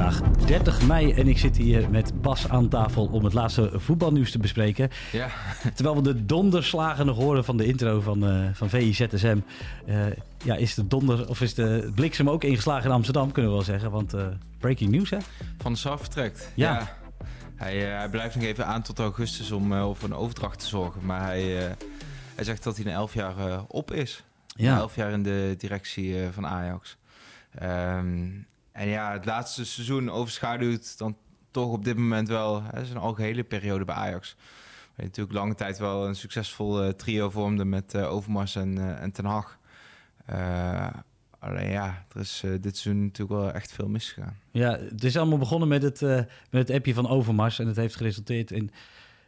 Vandaag 30 mei en ik zit hier met Bas aan tafel om het laatste voetbalnieuws te bespreken. Ja, Terwijl we de donderslagen nog horen van de intro van, eh van VIZSM. eh, ja, is de donder of is de bliksem ook ingeslagen in Amsterdam, kunnen we wel zeggen. Want eh, breaking news, hè? Van de Sar vertrekt. Ja. Hij, hij blijft nog even aan tot augustus om eh, voor een overdracht te zorgen. Maar hij, hij zegt dat hij na elf jaar op is. Ja. Na elf jaar in de directie van Ajax. Ehm, en ja, het laatste seizoen overschaduwt dan toch op dit moment wel hè, zijn algehele periode bij Ajax. Hij natuurlijk lange tijd wel een succesvol eh, trio vormde met eh, Overmars en, eh, en Ten Hag. Alleen ja, er is dit seizoen natuurlijk wel echt veel misgegaan. Ja, het is allemaal begonnen met het, met het appje van Overmars. En het heeft geresulteerd in nou,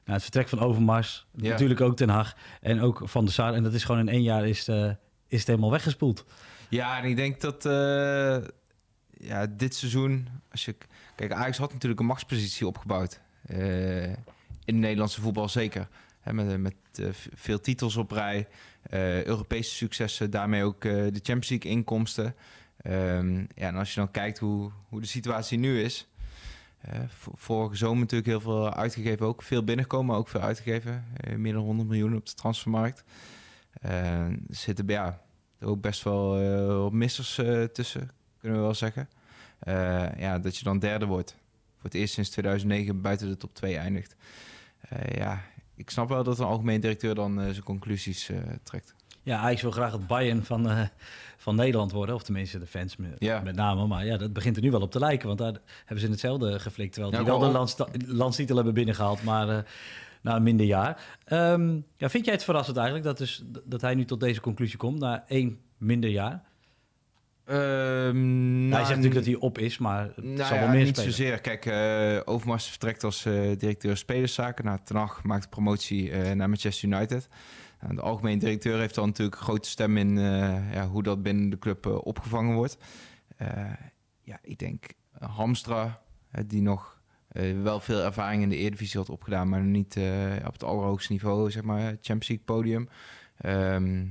het vertrek van Overmars. Ja. Natuurlijk ook Ten Hag. En ook Van der Sar. En dat is gewoon in één jaar is, is het helemaal weggespoeld. Ja, en ik denk dat ja, dit seizoen, als je kijk, Ajax had natuurlijk een machtspositie opgebouwd Eh, in het Nederlandse voetbal zeker, Hè, met, met eh, veel titels op rij, eh, Europese successen, daarmee ook eh, de Champions League inkomsten. Ehm, ja, en als je dan kijkt hoe, hoe de situatie nu is. eh, vorige zomer natuurlijk heel veel uitgegeven, ook veel binnenkomen, ook veel uitgegeven. Eh, meer dan 100 miljoen op de transfermarkt. Eh, er zitten ja, ook best wel eh, missers eh, tussen, kunnen we wel zeggen. Eh, ja, dat je dan derde wordt. Voor het eerst sinds 2009 buiten de top 2 eindigt. Eh, ja, ik snap wel dat een algemeen directeur dan eh, zijn conclusies trekt. Ja, Ajax wil graag het Bayern van, van Nederland worden. Of tenminste de fans met, Ja. met name. Maar ja, dat begint er nu wel op te lijken. Want daar hebben ze in hetzelfde geflikt. Terwijl Ja, die wel de landstitel hebben binnengehaald. Maar na een minder jaar. Ehm, ja, vind jij het verrassend eigenlijk dat, dus, dat hij nu tot deze conclusie komt? Na één minder jaar. Ehm, hij zegt natuurlijk dat hij op is. Maar het Nou zal ja, wel meer niet spelen. zozeer. Kijk, eh Overmars vertrekt als eh, directeur spelerszaken. Nou, Ten Hag maakt de promotie eh, naar Manchester United. Nou, de algemeen directeur heeft dan natuurlijk een grote stem in eh, ja, hoe dat binnen de club opgevangen wordt. Eh, ja, ik denk Hamstra, die nog eh, wel veel ervaring in de Eredivisie had opgedaan, maar niet eh, op het allerhoogste niveau, zeg maar, Champions League podium. Ehm,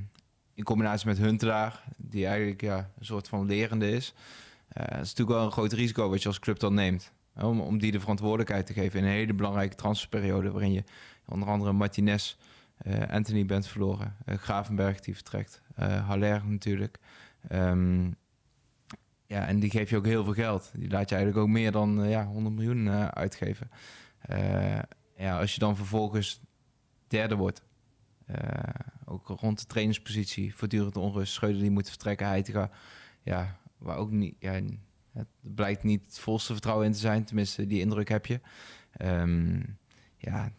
in combinatie met Huntelaar, die eigenlijk ja, een soort van lerende is. Dat is natuurlijk wel een groot risico wat je als club dan neemt. Om, om die de verantwoordelijkheid te geven in een hele belangrijke transferperiode... waarin je onder andere Martinez, eh, Anthony bent verloren. eh, Gravenberg die vertrekt. eh Haller natuurlijk. Ehm, ja, en die geef je ook heel veel geld. Die laat je eigenlijk ook meer dan ja, 100 miljoen uitgeven. Ja, als je dan vervolgens derde wordt... eh, ook rond de trainerspositie, voortdurend onrust. Schreuder die moet vertrekken, Heitinga. Ja, waar ook niet... Ja, het blijkt niet het volste vertrouwen in te zijn. Tenminste, die indruk heb je. Ehm, ja,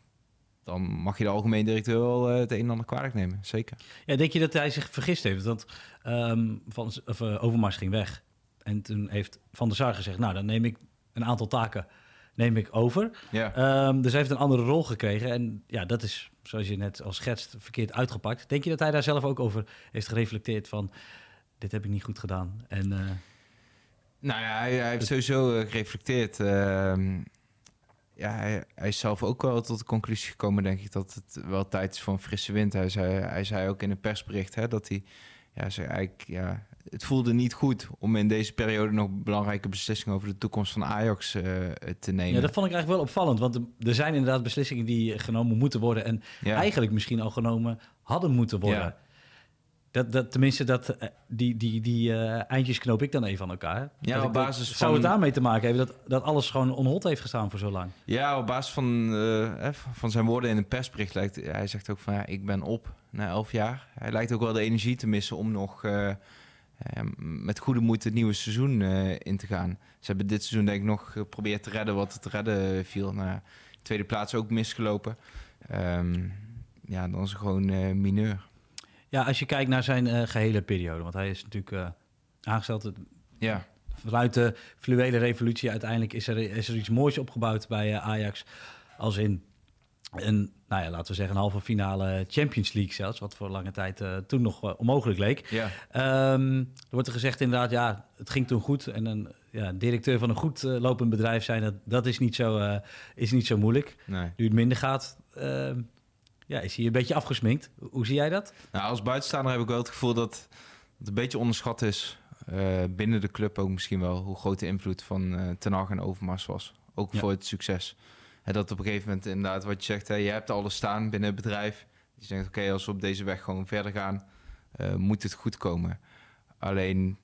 dan mag je de algemeen directeur wel eh, het een en ander kwalijk nemen. Zeker. Ja, denk je dat hij zich vergist heeft? Want ehm, van, of, eh, Overmars ging weg. En toen heeft Van der Sar gezegd... nou, dan neem ik een aantal taken neem ik over. Ja. Ehm, dus hij heeft een andere rol gekregen. En ja, dat is, zoals je net al schetst, verkeerd uitgepakt. Denk je dat hij daar zelf ook over heeft gereflecteerd van... dit heb ik niet goed gedaan? En, eh, Nou ja, hij, hij heeft sowieso eh, gereflecteerd. Ehm, ja, hij, hij is zelf ook wel tot de conclusie gekomen, denk ik, dat het wel tijd is voor een frisse wind. Hij zei, hij zei ook in een persbericht hè, dat hij, ja, zei eigenlijk, ja, het voelde niet goed om in deze periode nog belangrijke beslissingen over de toekomst van Ajax eh, te nemen. ja, dat vond ik eigenlijk wel opvallend. Want er- zijn inderdaad beslissingen die genomen moeten worden... en Ja. eigenlijk misschien al genomen hadden moeten worden. Ja. Dat, dat, tenminste, dat, eh, die, die, die eh, eindjes knoop ik dan even aan elkaar. Ja, Dat op basis Zou van- het daarmee te maken hebben dat, dat alles gewoon onhold heeft gestaan voor zo lang? Ja, op basis van, van zijn woorden in een persbericht lijkt hij zegt ook van ja, ik ben op na elf jaar. Hij lijkt ook wel de energie te missen om nog met goede moed het nieuwe seizoen eh, in te gaan. Ze hebben dit seizoen denk ik nog geprobeerd te redden wat het te redden viel. Nou, ja, tweede plaats ook misgelopen. Ehm, ja, dan is het gewoon eh, mineur. Ja, als je kijkt naar zijn eh, gehele periode. Want hij is natuurlijk eh, aangesteld het- Ja, vanuit de fluwele revolutie. Uiteindelijk is er, is er iets moois opgebouwd bij eh, Ajax. Als in En nou ja, laten we zeggen een halve finale Champions League zelfs, wat voor lange tijd uh, toen nog uh, onmogelijk leek. Ja. Um, er wordt er gezegd inderdaad, ja, het ging toen goed. En een ja, directeur van een goed uh, lopend bedrijf zijn, dat, dat is, niet zo, is niet zo moeilijk. Nee. Nu het minder gaat, ehm, ja, is hij een beetje afgesminkt. Hoe zie jij dat? Nou, als buitenstaander heb ik wel het gevoel dat het een beetje onderschat is. binnen de club ook misschien wel, hoe groot de invloed van Ten Hag en Overmars was. Ook Ja. voor het succes. Dat op een gegeven moment inderdaad wat je zegt, hè, je hebt alles staan binnen het bedrijf. Je zegt, oké, als we op deze weg gewoon verder gaan, eh, moet het goed komen. Alleen,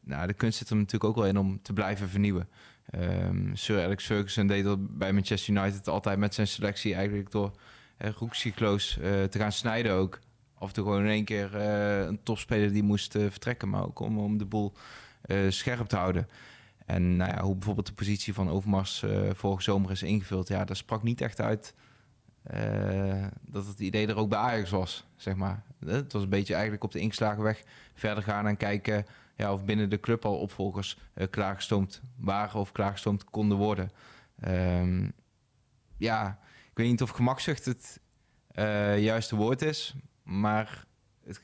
nou, de kunst zit er natuurlijk ook wel in om te blijven vernieuwen. Ehm, Sir Alex Ferguson deed dat bij Manchester United altijd met zijn selectie eigenlijk door uh, te gaan snijden ook. Of er gewoon in één keer eh, een topspeler die moest vertrekken, maar ook om, om de boel scherp te houden. En nou ja, hoe bijvoorbeeld de positie van Overmars eh vorige zomer is ingevuld, ja, dat sprak niet echt uit eh, dat het idee er ook bij Ajax was, zeg maar. Het was een beetje eigenlijk op de ingeslagen weg verder gaan en kijken ja, of binnen de club al opvolgers eh, klaargestoomd waren of klaargestoomd konden worden. Ehm, ja, ik weet niet of gemakzucht het juiste woord is, maar het,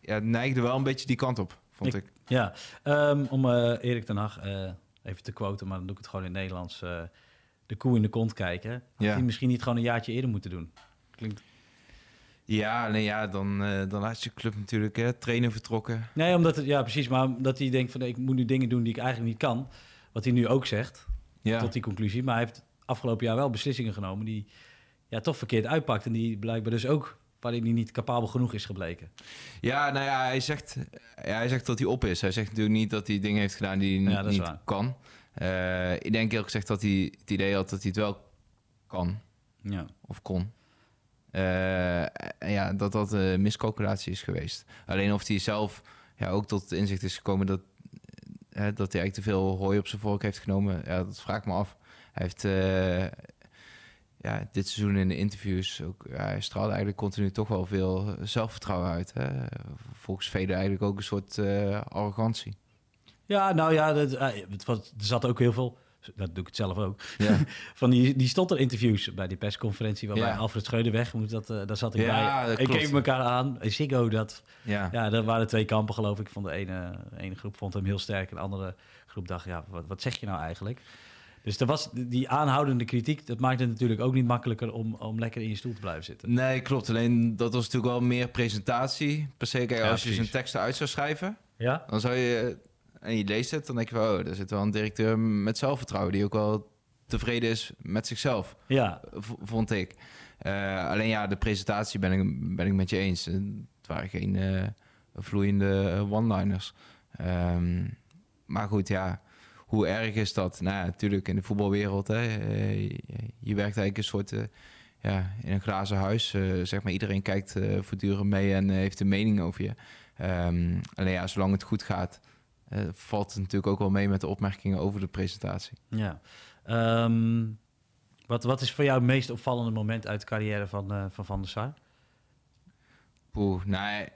ja, het neigde wel een beetje die kant op, vond ik. Ja, ehm, om eh, Erik ten Hag eh, even te quoten, maar dan doe ik het gewoon in het Nederlands. eh, de koe in de kont kijken. Had Ja. hij misschien niet gewoon een jaartje eerder moeten doen? Klinkt... Ja, nee, ja dan, eh, dan laat je club natuurlijk hè, trainer vertrokken. Nee, omdat het, ja, precies. Maar omdat hij denkt van ik moet nu dingen doen die ik eigenlijk niet kan. Wat hij nu ook zegt, Ja. tot die conclusie. Maar hij heeft afgelopen jaar wel beslissingen genomen die ja, toch verkeerd uitpakt. En die blijkbaar dus ook waarin hij niet capabel genoeg is gebleken. Ja, nou ja, hij zegt, ja, hij zegt dat hij op is. Hij zegt natuurlijk niet dat hij dingen heeft gedaan die hij Ja, niet kan. Eh, ik denk eerlijk gezegd dat hij het idee had dat hij het wel kan Ja. of kon. Eh, ja, dat dat een miscalculatie is geweest. Alleen of hij zelf ja, ook tot inzicht is gekomen dat, eh, dat hij eigenlijk te veel hooi op zijn vork heeft genomen, ja, dat vraag ik me af. Hij heeft ja, dit seizoen in de interviews ook, ja, hij straalde eigenlijk continu toch wel veel zelfvertrouwen uit. Hè? Volgens velen eigenlijk ook een soort eh, arrogantie. Ja, nou ja, dat, eh, het was, er zat ook heel veel, dat doe ik het zelf ook, Ja, van die, die stond er interviews bij die persconferentie waarbij Ja. Alfred Schreuder weg moet. Dat, eh, daar zat ik Ja, bij. dat Ik keek elkaar aan. Ziggo, dat, ja. ja, er waren twee kampen geloof ik. Van de ene, ene groep vond hem heel sterk en de andere groep dacht, ja, wat, wat zeg je nou eigenlijk? Dus er was die aanhoudende kritiek, dat maakt het natuurlijk ook niet makkelijker om, om lekker in je stoel te blijven zitten. Nee, klopt. Alleen dat was natuurlijk wel meer presentatie. Per se, kijk, Ja, als je zijn teksten uit zou schrijven, Ja? dan zou je... En je leest het, dan denk je van... Oh, daar zit wel een directeur met zelfvertrouwen... die ook wel tevreden is met zichzelf, Ja, vond ik. Eh, alleen ja, de presentatie ben ik, ben ik met je eens. Eh, Het waren geen eh, vloeiende one-liners. Ehm, maar goed, ja... Hoe erg is dat? Nou natuurlijk in de voetbalwereld. Hè, eh, je, werkt eigenlijk een soort... eh, ja, in een glazen huis. eh, zeg maar, iedereen kijkt eh, voortdurend mee en heeft een mening over je. Ehm, alleen ja, zolang het goed gaat, valt het natuurlijk ook wel mee met de opmerkingen over de presentatie. ja. Ehm, wat, wat is voor jou het meest opvallende moment uit de carrière van Van, van der Sar? Poeh, nou,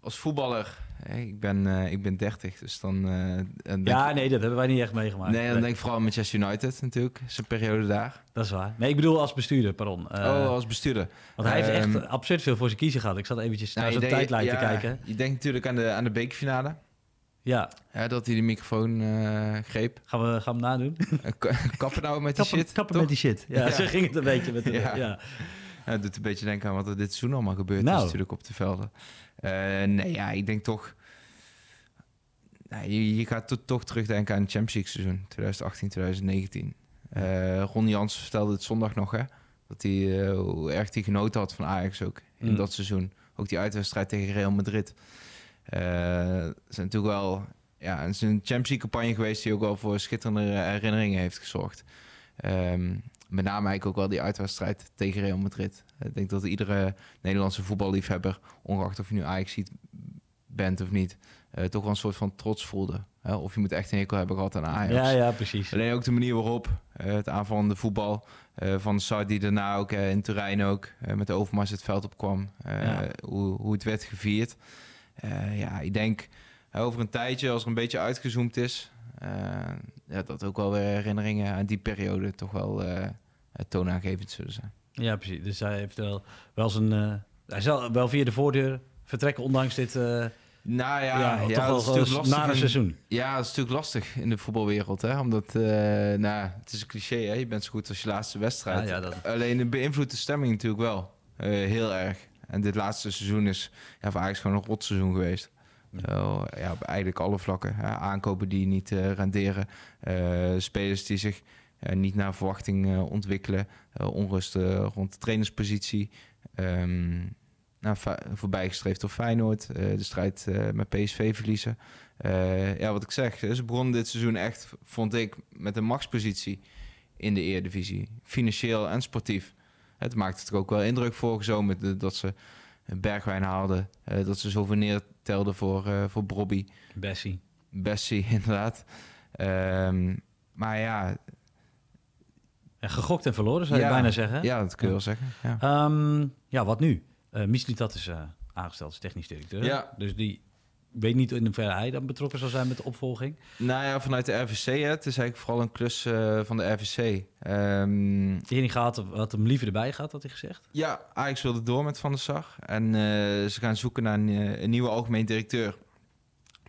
als voetballer, ik, ben, eh, ik ben 30, dus dan. eh, Ja, ik- nee, dat hebben wij niet echt meegemaakt. nee, dan denk ik vooral aan Manchester United natuurlijk, zijn periode daar. Dat is waar. Nee, ik bedoel als bestuurder, pardon. Eh, oh, als bestuurder. want hij heeft ehm, echt absurd veel voor zijn kiezen gehad. Ik zat eventjes naar Nou, zijn je denkt- tijdlijn te ja, kijken. Je denkt natuurlijk aan de, aan de bekerfinale. Ja, Hè, dat hij de microfoon greep. gaan we, gaan we hem nadoen? Ka- Kappen nou met die kappen shit. kappen toch? met die shit. Ja, Ja. zo ging het een beetje. Met de, Ja. ja. Ja, het doet een beetje denken aan wat er dit seizoen allemaal gebeurd Nou. is natuurlijk op de velden. Eh, nee, ja, ik denk toch... Nou, je, je gaat to- toch terugdenken aan het Champions League seizoen 2018, 2019. Eh Ron Jans vertelde het zondag nog, hè. Dat hij, eh, hoe erg hij genoten had van Ajax ook in Mm. dat seizoen. Ook die uitwedstrijd tegen Real Madrid. Het is natuurlijk wel... Ja, het is een Champions League campagne geweest die ook wel voor schitterende herinneringen heeft gezorgd. Ehm, met name eigenlijk ook wel die uitwedstrijd tegen Real Madrid. Ik denk dat iedere Nederlandse voetballiefhebber, ongeacht of je nu Ajax bent of niet, eh, toch wel een soort van trots voelde. Hè? Of je moet echt een hekel hebben gehad aan Ajax. ja, ja, precies. Alleen ook de manier waarop eh, het aanvallende voetbal eh, van de Sar die daarna ook in Turijn ook met de Overmars het veld opkwam. Ja. hoe, hoe het werd gevierd. Ja, ik denk over een tijdje, als er een beetje uitgezoomd is, ja, dat ook wel weer herinneringen aan die periode toch wel toonaangevend zullen zijn. Ja, precies. Dus hij heeft wel, wel zijn... eh, hij zal wel via de voordeur vertrekken, ondanks dit... eh Nou ja, ja, ja, toch dat wel een nare seizoen. Ja, dat is natuurlijk lastig in de voetbalwereld. Hè? Omdat, eh, nou, het is een cliché, hè? je bent zo goed als je laatste wedstrijd. Ja, ja, dat- Alleen het beïnvloedt de stemming natuurlijk wel. heel erg. En dit laatste seizoen is ja, voor Ajax gewoon een rotseizoen geweest. Ja, op eigenlijk alle vlakken. hè. aankopen die niet renderen. spelers die zich niet naar verwachting eh, ontwikkelen. eh, onrust eh, rond de trainerspositie. Ehm nou, voorbijgestreefd door Feyenoord. eh, de strijd eh, met PSV verliezen. Eh, ja, wat ik zeg. Ze begonnen dit seizoen echt, vond ik, met een machtspositie in de Eredivisie. Financieel en sportief. Het maakte het ook wel indruk vorige zomer dat ze Bergwijn haalden. eh, dat ze zoveel neertelden voor, eh voor Brobby. Bessie. Bessie, inderdaad. Ehm, maar ja, Ja, gegokt en verloren, zou je Ja, bijna zeggen. ja, dat kun je wel zeggen. Ja. Ehm, ja, wat nu? Uh, Mislitat is eh, aangesteld als technisch directeur. Ja. Dus die weet niet in hoeverre hij dan betrokken zal zijn met de opvolging. Nou ja, vanuit de RVC, hè, het is eigenlijk vooral een klus eh, van de RVC. Erik gaat had hem liever erbij gehad, had hij gezegd. Ja, Ajax wilde door met Van der Sar. En eh, ze gaan zoeken naar een, eh, een nieuwe algemeen directeur.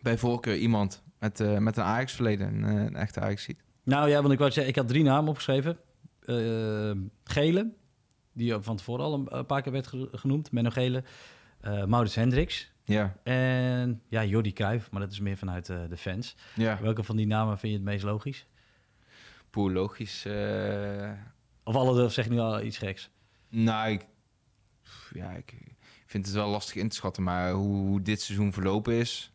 Bij voorkeur iemand met, eh, met een Ajax-verleden, een, eh, een echte Ajax-ziet. Nou ja, want ik wou zeggen, ik had drie namen opgeschreven. Eh, Gele, die van tevoren al een, paar keer werd ge- genoemd. Menno Gele, eh Maurits Hendricks Ja, en ja, Jordi Cruijff, maar dat is meer vanuit eh, de fans. ja. Welke van die namen vind je het meest logisch? Poeh, logisch. Of alle, of zeg je nu al iets geks? nou, ik, ja, ik vind het wel lastig in te schatten. Maar hoe, hoe dit seizoen verlopen is...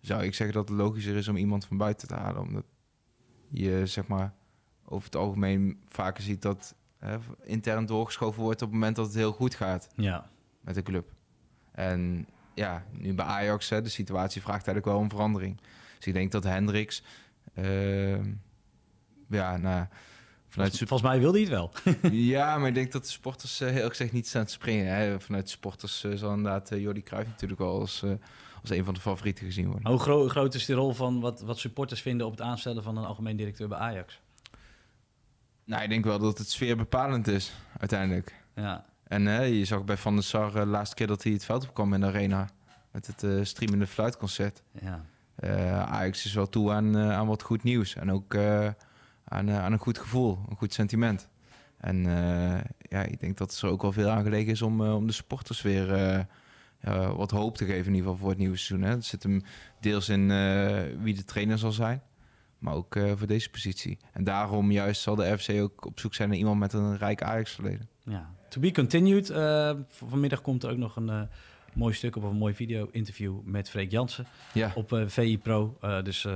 zou ik zeggen dat het logischer is om iemand van buiten te halen. Omdat je, zeg maar, over het algemeen vaker ziet dat... hè, intern doorgeschoven wordt op het moment dat het heel goed gaat. Ja, met de club. En ja, nu bij Ajax, hè, de situatie vraagt eigenlijk wel om verandering. Dus ik denk dat Hendricks, ehm, ja, nou, vanuit Volgens, volgens mij wilde hij het wel. ja, maar ik denk dat de sporters eh, heel gezegd niet staan te springen. Hè. Vanuit de sporters eh, zal inderdaad uh, Jordi Cruijff natuurlijk wel als, als een van de favorieten gezien worden. Hoe gro groot is de rol van wat, wat supporters vinden op het aanstellen van een algemeen directeur bij Ajax? Nou, ik denk wel dat het sfeer bepalend is, uiteindelijk. Ja, En uh, je zag bij Van der Sar de laatste keer dat hij het veld opkwam in de arena. Met het uh, streamende fluitconcert. ja. Uh, Ajax is wel toe aan, aan wat goed nieuws. En ook aan, aan, een goed gevoel, een goed sentiment. En ja, ik denk dat er ook wel veel aan gelegen is om, om de supporters weer wat hoop te geven. In ieder geval voor het nieuwe seizoen. Hè. Het zit hem deels in wie de trainer zal zijn. Maar ook voor deze positie. En daarom juist zal de FC ook op zoek zijn naar iemand met een rijk Ajax-verleden. Ja. To be continued. Uh, vanmiddag komt er ook nog een uh, mooi stuk op een mooi video-interview met Freek Jansen ja. op VI Pro. dus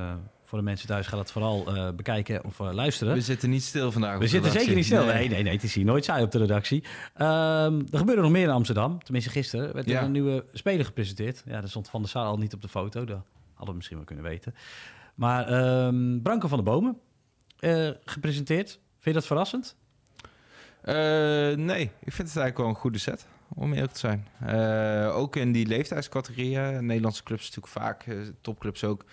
voor de mensen thuis, ga dat vooral bekijken of luisteren. We zitten niet stil vandaag. We zitten zeker niet stil. Nee. nee, nee, nee, het is hier nooit saai op de redactie. Um, er gebeurde nog meer in Amsterdam. Tenminste, gisteren werd er een nieuwe speler gepresenteerd. Ja, dat stond Van der Sar al niet op de foto. Dat hadden we misschien wel kunnen weten. Maar um, Branko van de Bomen, uh, gepresenteerd. Vind je dat verrassend? Uh, nee, ik vind het eigenlijk wel een goede set, om eerlijk te zijn. Uh, ook in die leeftijdscategorieën. Nederlandse clubs natuurlijk vaak, topclubs ook.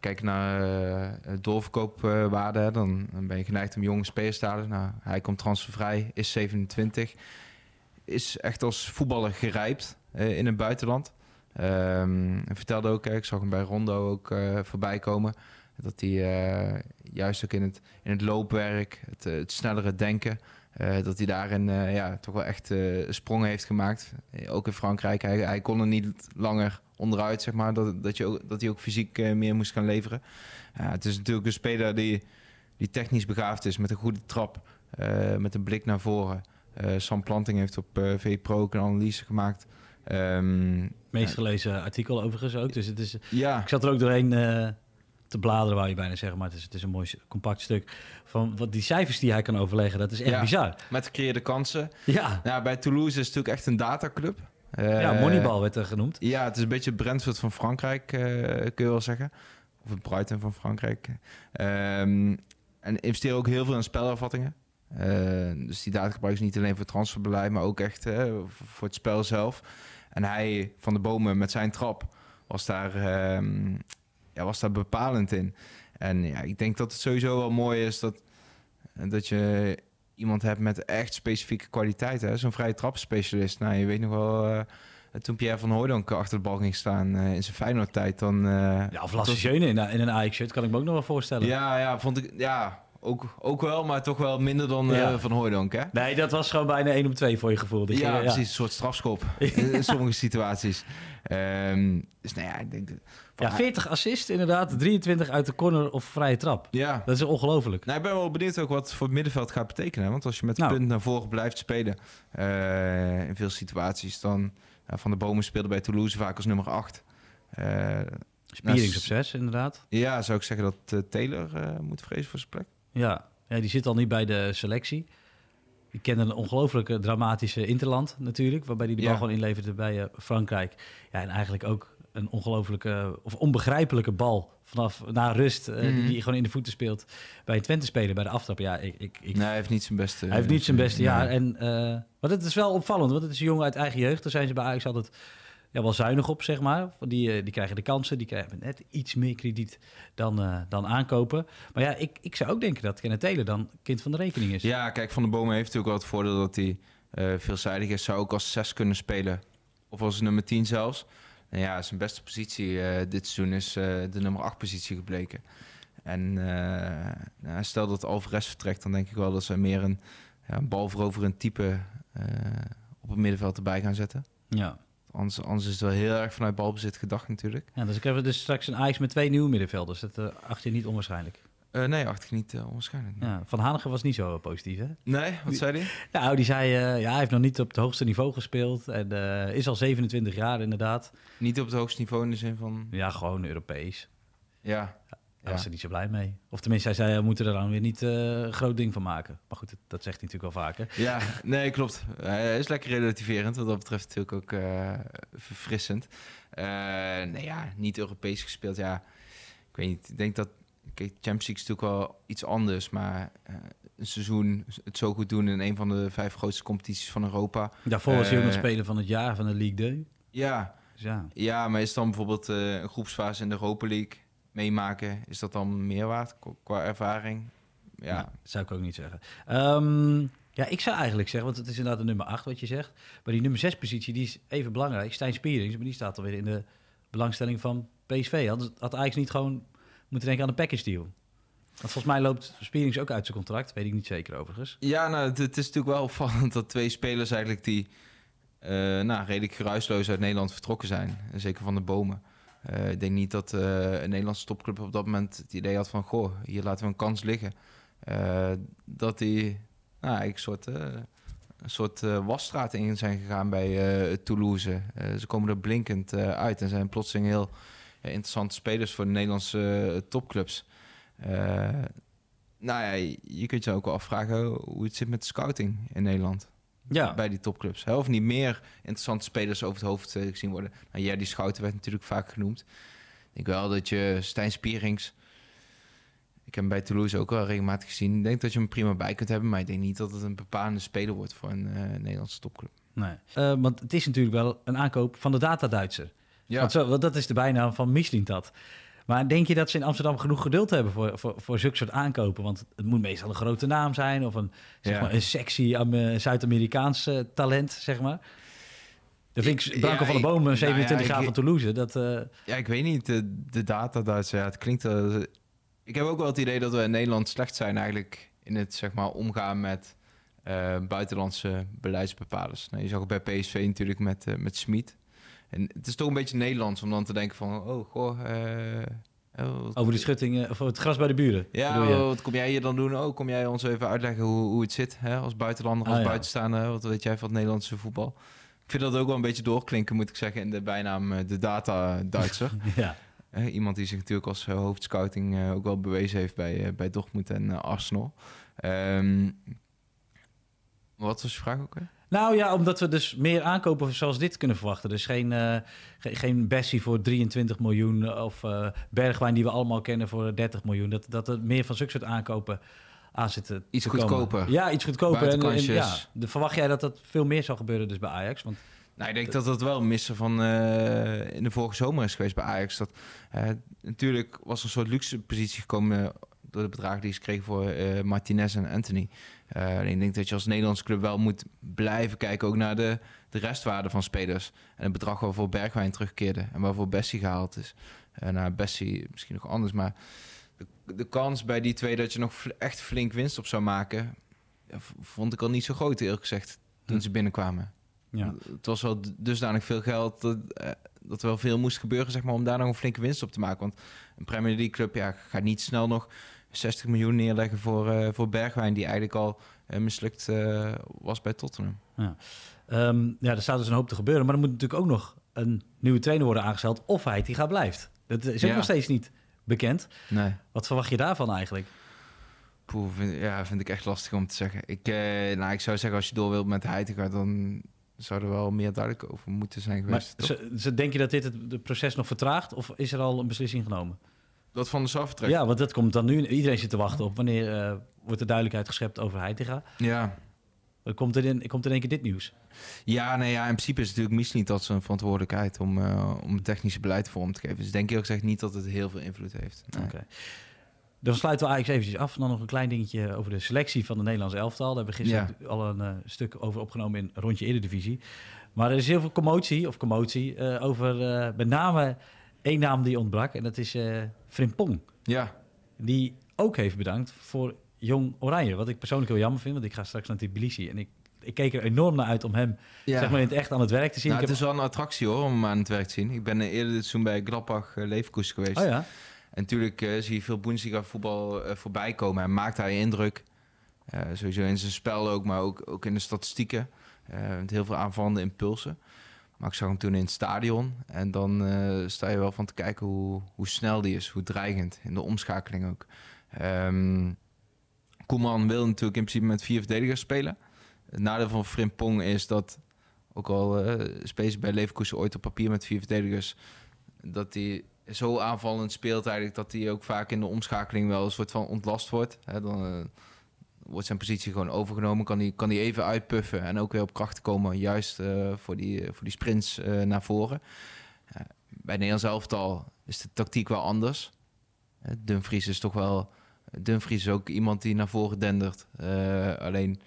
Kijk naar doorverkoopwaarde, dan, dan ben je geneigd om jonge spelers te halen. Nou, hij komt transfervrij, is 27. Is echt als voetballer gerijpt in het buitenland. Um, vertelde ook, ik zag hem bij Rondo ook voorbij komen dat hij uh, juist ook in het, in het loopwerk, het, het snellere denken, dat hij daarin ja, toch wel echt sprongen heeft gemaakt. ook in Frankrijk, hij, hij, kon er niet langer onderuit, zeg maar, dat, dat, je ook, dat hij ook fysiek meer moest gaan leveren. het is natuurlijk een speler die, die technisch begaafd is, met een goede trap, met een blik naar voren. Sam Planting heeft op VPRO ook een analyse gemaakt. Um, Meest gelezen artikel overigens ook, dus het is... Ja. Ik zat er ook doorheen te bladeren, wou je bijna zeggen. Maar het is, het is een mooi compact stuk. Van wat die cijfers die hij kan overleggen, dat is echt ja, bizar. Met gecreëerde kansen. Ja. ja. Bij Toulouse is het natuurlijk echt een dataclub. Uh, ja, Moneyball werd er genoemd. Ja, het is een beetje Brentford van Frankrijk, uh, kun je wel zeggen. Of het Brighton van Frankrijk. Um, en investeren ook heel veel in spelervattingen. Uh, dus die data gebruiken ze niet alleen voor transferbeleid, maar ook echt voor het spel zelf. En hij, Van de Bomen, met zijn trap, was daar... Um, ja, was daar bepalend in. En ja, ik denk dat het sowieso wel mooi is dat, dat je iemand hebt met echt specifieke kwaliteiten. Zo'n vrije trappenspecialist. Nou, je weet nog wel... eh, toen Pierre van Hooydonk achter de bal ging staan eh, in zijn Feyenoord-tijd, dan... eh, Ja, of Lasse in, in een Ajax-shirt kan ik me ook nog wel voorstellen. ja, ja, vond ik... Ja, ook, ook wel, maar toch wel minder dan eh, Ja. Van Hooydonk, hè? Nee, dat was gewoon bijna 1 op 2 voor je gevoel. Dat je- Ja, precies. Een soort strafschop in sommige situaties. Ehm, dus nou ja, ik denk... Ja, 40 assist inderdaad, 23 uit de corner of vrije trap. Ja, Dat is ongelooflijk. Nou, ik ben wel benieuwd ook wat voor het middenveld gaat betekenen. Want als je met Nou. punt naar voren blijft spelen eh, in veel situaties, dan Van de Bomen speelde bij Toulouse vaak als nummer 8. Spierings Nou, op 6 inderdaad. ja, zou ik zeggen dat eh, Taylor eh, moet vrezen voor zijn plek. Ja. ja, die zit al niet bij de selectie. Die kende een ongelooflijke dramatische interland natuurlijk, waarbij hij de bal Ja. gewoon inleverde bij eh, Frankrijk. Ja, en eigenlijk ook een ongelooflijke of onbegrijpelijke bal vanaf na rust, eh, die Mhm. hij gewoon in de voeten speelt bij een Twente speler bij de aftrap. Ja, ik, ik, ik Nee, hij heeft niet zijn beste... Hij heeft niet zijn beste jaar. En, eh, maar het is wel opvallend, want het is een jongen uit eigen jeugd. Daar zijn ze bij Ajax altijd ja, wel zuinig op, zeg maar. Want Die, eh, die krijgen de kansen, die krijgen net iets meer krediet dan, eh, dan aankopen. Maar ja, ik, ik zou ook denken dat Kenneth Taylor dan kind van de rekening is. Ja, kijk, Van de Bomen heeft natuurlijk wel het voordeel dat hij eh, veelzijdig is. Zou ook als 6 kunnen spelen. Of als nummer 10 zelfs. Nou ja, zijn beste positie dit seizoen is de nummer 8 positie gebleken. En nou, stel dat Alvarez vertrekt, dan denk ik wel dat ze meer een, ja, een balveroverend type op het middenveld erbij gaan zetten. Ja. Anders, anders is het wel heel erg vanuit balbezit gedacht natuurlijk. ja dus ik heb dus straks een Ajax met twee nieuwe middenvelders. Dat uh, acht je niet onwaarschijnlijk. Eh, nee, achter ik niet eh, onwaarschijnlijk. Ja, van Hanegem was niet zo eh, positief, hè? Nee, wat zei hij? Nou, die zei, eh, ja, hij heeft nog niet op het hoogste niveau gespeeld. En eh, is al 27 jaar inderdaad. Niet op het hoogste niveau in de zin van... Ja, gewoon Europees. Ja, Daar was er niet zo blij mee. Of tenminste, hij zei, we moeten er dan weer niet eh, een groot ding van maken. Maar goed, dat, dat zegt hij natuurlijk wel vaker. Ja, nee, klopt. Hij is lekker relativerend. Wat dat betreft natuurlijk ook eh, verfrissend. Eh, nee, ja, niet Europees gespeeld. Ja, ik weet niet. Ik denk dat... Kijk, Champions League is natuurlijk wel iets anders. Maar een seizoen het zo goed doen in een van de vijf grootste competities van Europa. Daarvoor was hij ook nog speler van het jaar van de League 2. Ja, Dus ja, ja maar is dan bijvoorbeeld een groepsfase in de Europa League meemaken... Is dat dan meer waard qua- ervaring? Ja, Nou, zou ik ook niet zeggen. Ehm, ja, ik zou eigenlijk zeggen, want het is inderdaad de nummer 8 wat je zegt. Maar die nummer 6 positie, die is even belangrijk. Stijn Spierings, maar die staat alweer in de belangstelling van PSV. Had, had Ajax niet gewoon moeten denken aan een package deal? Want volgens mij loopt Spierings ook uit zijn contract. Weet ik niet zeker overigens. Ja, nou, het, het is natuurlijk wel opvallend dat twee spelers eigenlijk die eh, nou, redelijk geruisloos uit Nederland vertrokken zijn. Zeker van de bomen. Eh, ik denk niet dat eh, een Nederlandse topclub op dat moment het idee had van... goh, hier laten we een kans liggen. Eh, dat die nou, een soort, een soort wasstraat in zijn gegaan bij Toulouse. Ze komen er blinkend uit en zijn plotseling heel interessante spelers voor de Nederlandse topclubs. Nou ja, je- kunt je ook wel afvragen hoe het zit met scouting in Nederland. Ja, Bij die topclubs. Hè? Of niet meer interessante spelers over het hoofd eh, gezien worden. Nou, ja, die Schouten werd natuurlijk vaak genoemd. Ik denk wel dat je Stijn Spierings... Ik heb hem bij Toulouse ook wel regelmatig gezien. Ik denk dat je hem prima bij kunt hebben. Maar ik denk niet dat het een bepalende speler wordt voor een eh, Nederlandse topclub. nee. Eh, want het is natuurlijk wel een aankoop van de data-Duitser. Ja, Want, zo, dat is de bijnaam van Michelin-Tat. Maar denk je dat ze in Amsterdam genoeg geduld hebben voor, voor, voor zulke soort aankopen? Want het moet meestal een grote naam zijn of een, zeg Ja. maar, een sexy Am- Zuid-Amerikaans talent, zeg maar. Dan vind ik Ik- Branko ja, van ik- Bomen, nou 27 ja, jaar van Toulouse. Dat, eh, ja, ik weet niet. De, de data Duitse, ja, het klinkt... eh, ik heb ook wel het idee dat we in Nederland slecht zijn eigenlijk... in het zeg maar, omgaan met eh, buitenlandse beleidsbepalers. Nou, je zag het bij PSV natuurlijk met, met Smit. En het is toch een beetje Nederlands om dan te denken van... oh, goh... eh, oh, over de schutting, eh, of het gras bij de buren. Ja, oh, wat kom jij hier dan doen? Oh, kom jij ons even uitleggen hoe, hoe het zit hè? als buitenlander, als Ah, ja. buitenstaander? Wat weet jij van het Nederlandse voetbal? Ik vind dat ook wel een beetje doorklinken, moet ik zeggen, in de bijnaam eh, de data-Duitser. ja. Iemand die zich natuurlijk als eh, hoofdscouting ook wel bewezen heeft bij, bij Dortmund en Arsenal. Ehm, wat was je vraag ook weer? Nou ja, omdat we dus meer aankopen zoals dit kunnen verwachten. Dus geen, eh, ge- geen Bessie voor 23 miljoen eh, of eh, Bergwijn die we allemaal kennen voor 30 miljoen. Dat, dat er meer van zulke soort aankopen aan zitten Iets te komen. goedkoper. Ja, iets goedkoper. En, en, ja, de- verwacht jij dat dat veel meer zal gebeuren dus bij Ajax? Want Nou, ik denk dat dat wel missen van in de vorige zomer is geweest bij Ajax. Dat, natuurlijk was een soort luxe positie gekomen. Eh, door de bedragen die ze kregen voor eh, Martinez en Anthony. Alleen ik denk dat je als Nederlandse club wel moet blijven kijken ook naar de, de restwaarde van spelers. En het bedrag waarvoor Bergwijn terugkeerde en waarvoor Bessie gehaald is. Uh, nou, Bessie misschien nog anders, maar de, de, kans bij die twee dat je nog echt flink winst op zou maken, vond ik al niet zo groot eerlijk gezegd toen hm. ze binnenkwamen. Ja. Het was wel dusdanig veel geld dat, dat er wel veel moest gebeuren zeg maar, om daar nog een flinke winst op te maken. Want een Premier League club ja, gaat niet snel nog 60 miljoen neerleggen voor, uh, voor Bergwijn, die eigenlijk al uh, mislukt was bij Tottenham. Ja. Um, ja, er staat dus een hoop te gebeuren. Maar er moet natuurlijk ook nog een nieuwe trainer worden aangesteld. Of hij die gaat blijft. Dat is ook nog steeds niet bekend. Nee. Wat verwacht je daarvan eigenlijk? Poeh, vind, ja, vind ik echt lastig om te zeggen. Ik, nou, ik zou zeggen, als je door wilt met Heitinga, dan zou er wel meer duidelijk over moeten zijn geweest. Maar denk je dat dit het, proces nog vertraagt of is er al een beslissing genomen? Dat van de SAF Ja, want dat komt dan nu. Iedereen zit te wachten op wanneer uh, wordt er duidelijkheid geschept over Heitinga. Ja. Er komt er in, komt er in één keer dit nieuws. Ja, nee, ja, in principe is het natuurlijk misschien niet dat zijn verantwoordelijkheid om, uh, om het technische beleid vorm te geven. Dus denk ik ook gezegd niet dat het heel veel invloed heeft. Nee. Oké. Dan sluiten we eigenlijk eventjes af. Dan nog een klein dingetje over de selectie van de Nederlandse elftal. Daar hebben we gisteren al een uh, stuk over opgenomen in Rondje Eredivisie. Maar er is heel veel commotie, of commotie, uh, over met name één naam die ontbrak. En dat is Frimpong. Ja. Die ook heeft bedankt voor Jong Oranje. Wat ik persoonlijk heel jammer vind, want ik ga straks naar Tbilisi. En ik, ik keek er enorm naar uit om hem ja. zeg maar, in het echt aan het werk te zien. Nou, het is wel een attractie hoor, om hem aan het werk te zien. Ik ben eerder dit seizoen bij Gladbach uh, Leverkusen geweest. Oh ja. En natuurlijk uh, zie je veel Bundesliga voetbal uh, voorbij komen. En maakt hij indruk. Uh, sowieso in zijn spel ook, maar ook, ook in de statistieken. met heel veel aanvallende impulsen. Maar ik zag hem toen in het stadion. En dan sta je wel van te kijken hoe, hoe snel die is. Hoe dreigend. In de omschakeling ook. Um, Koeman wil natuurlijk in principe met vier verdedigers spelen. Het nadeel van Frimpong is dat... Ook al uh, bij Leverkusen ooit op papier met vier verdedigers... dat hij zo aanvallend speelt eigenlijk dat hij ook vaak in de omschakeling wel een soort van ontlast wordt. Dan uh, wordt zijn positie gewoon overgenomen, kan hij, kan hij even uitpuffen en ook weer op kracht komen, juist uh, voor, die, voor die sprints uh, naar voren. bij Nederlands elftal is de tactiek wel anders. Dumfries is toch wel... Dumfries is ook iemand die naar voren dendert. alleen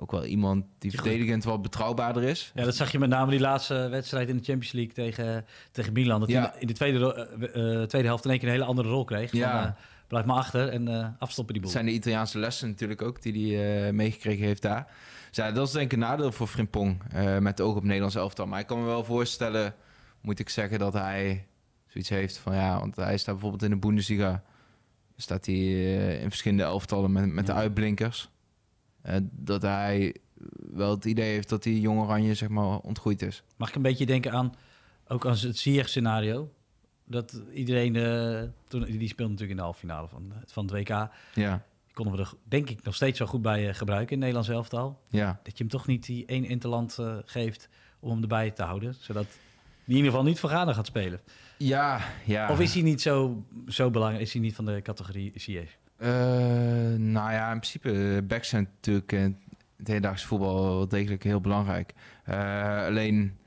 ook wel iemand die verdedigend wat betrouwbaarder is. Ja, dat zag je met name die laatste wedstrijd in de Champions League tegen, tegen Milan. Dat ja. hij in de tweede, uh, tweede helft in één keer een hele andere rol kreeg. Ja. Van, uh, blijf maar achter en uh, afstoppen die boel. Dat zijn de Italiaanse lessen natuurlijk ook die hij meegekregen heeft daar. Dus ja, dat is denk ik een nadeel voor Frimpong met oog op Nederlands elftal. Maar ik kan me wel voorstellen, moet ik zeggen, dat hij zoiets heeft van ja, want hij staat bijvoorbeeld in de Bundesliga. Staat hij in verschillende elftallen met, met ja. de uitblinkers. Dat hij wel het idee heeft dat die jonge Oranje zeg maar ontgroeid is. Mag ik een beetje denken aan, ook aan het Ziyech-scenario? Dat iedereen, uh, toen, die speelde natuurlijk in de halve finale van, van het WK. Ja. Die konden we er denk ik nog steeds zo goed bij uh, gebruiken in Nederlands elftal. Ja. Dat je hem toch niet die één interland geeft om hem erbij te houden. Zodat hij in ieder geval niet voor Ghana gaat spelen. Ja, ja. Of is hij niet zo, zo belangrijk? Is hij niet van de categorie? Uh, nou ja, in principe, backs zijn natuurlijk in het hedendaagse voetbal wel degelijk heel belangrijk. Uh, alleen,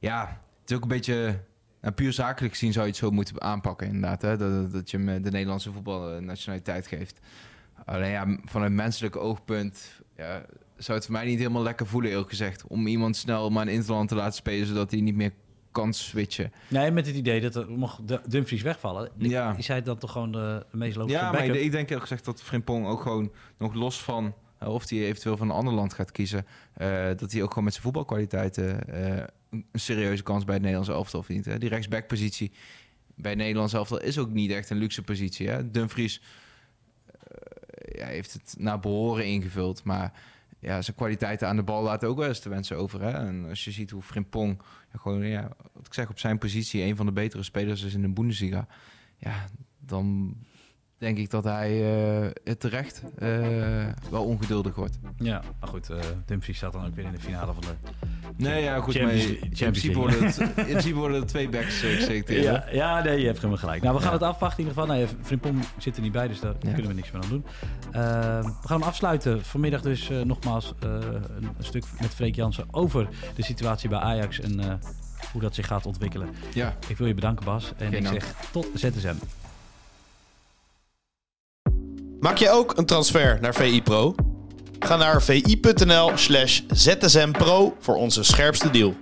ja, het is ook een beetje... Nou, puur zakelijk gezien zou je het zo moeten aanpakken, inderdaad. Hè? Dat, dat je hem de Nederlandse voetbalnationaliteit geeft. Alleen ja, van een menselijk oogpunt ja, zou het voor mij niet helemaal lekker voelen, eerlijk gezegd. Om iemand snel maar een interland te laten spelen, zodat hij niet meer kan switchen. Nee, met het idee dat er mocht de Dumfries wegvallen. Ja. Is hij dan toch gewoon de, meest logische Ja, maar ik, denk ook gezegd dat Frimpong ook gewoon nog los van... Uh, of hij eventueel van een ander land gaat kiezen... Uh, dat hij ook gewoon met zijn voetbalkwaliteiten... Uh, een serieuze kans bij het Nederlandse elftal verdient. Hè? Die rechtsbackpositie bij het Nederlandse elftal is ook niet echt een luxe positie. Hè? Dumfries ja, heeft het naar behoren ingevuld, maar ja, zijn kwaliteiten aan de bal laten ook wel eens te wensen over. Hè? En als je ziet hoe Frimpong, gewoon, ja, wat ik zeg, op zijn positie een van de betere spelers is in de Bundesliga. Ja, dan denk ik dat hij uh, het terecht uh, wel ongeduldig wordt. Ja, maar goed, uh, Dumfries staat dan ook weer in de finale van de Nee, ja, goed, Champions, maar in principe worden het, in principe worden het twee backs uh, ja, ja, nee, je hebt helemaal gelijk. Nou, we gaan ja. het afwachten in ieder geval. Nou, Frimpong zit er niet bij, dus daar ja. kunnen we niks meer aan doen. we gaan hem afsluiten. Vanmiddag dus nogmaals een, een, stuk met Freek Jansen over de situatie bij Ajax en hoe dat zich gaat ontwikkelen. Ja. Ik wil je bedanken, Bas. En Geen ik dank. zeg tot ZSM. Maak jij ook een transfer naar VI Pro? Ga naar vi.nl slash zsmpro voor onze scherpste deal.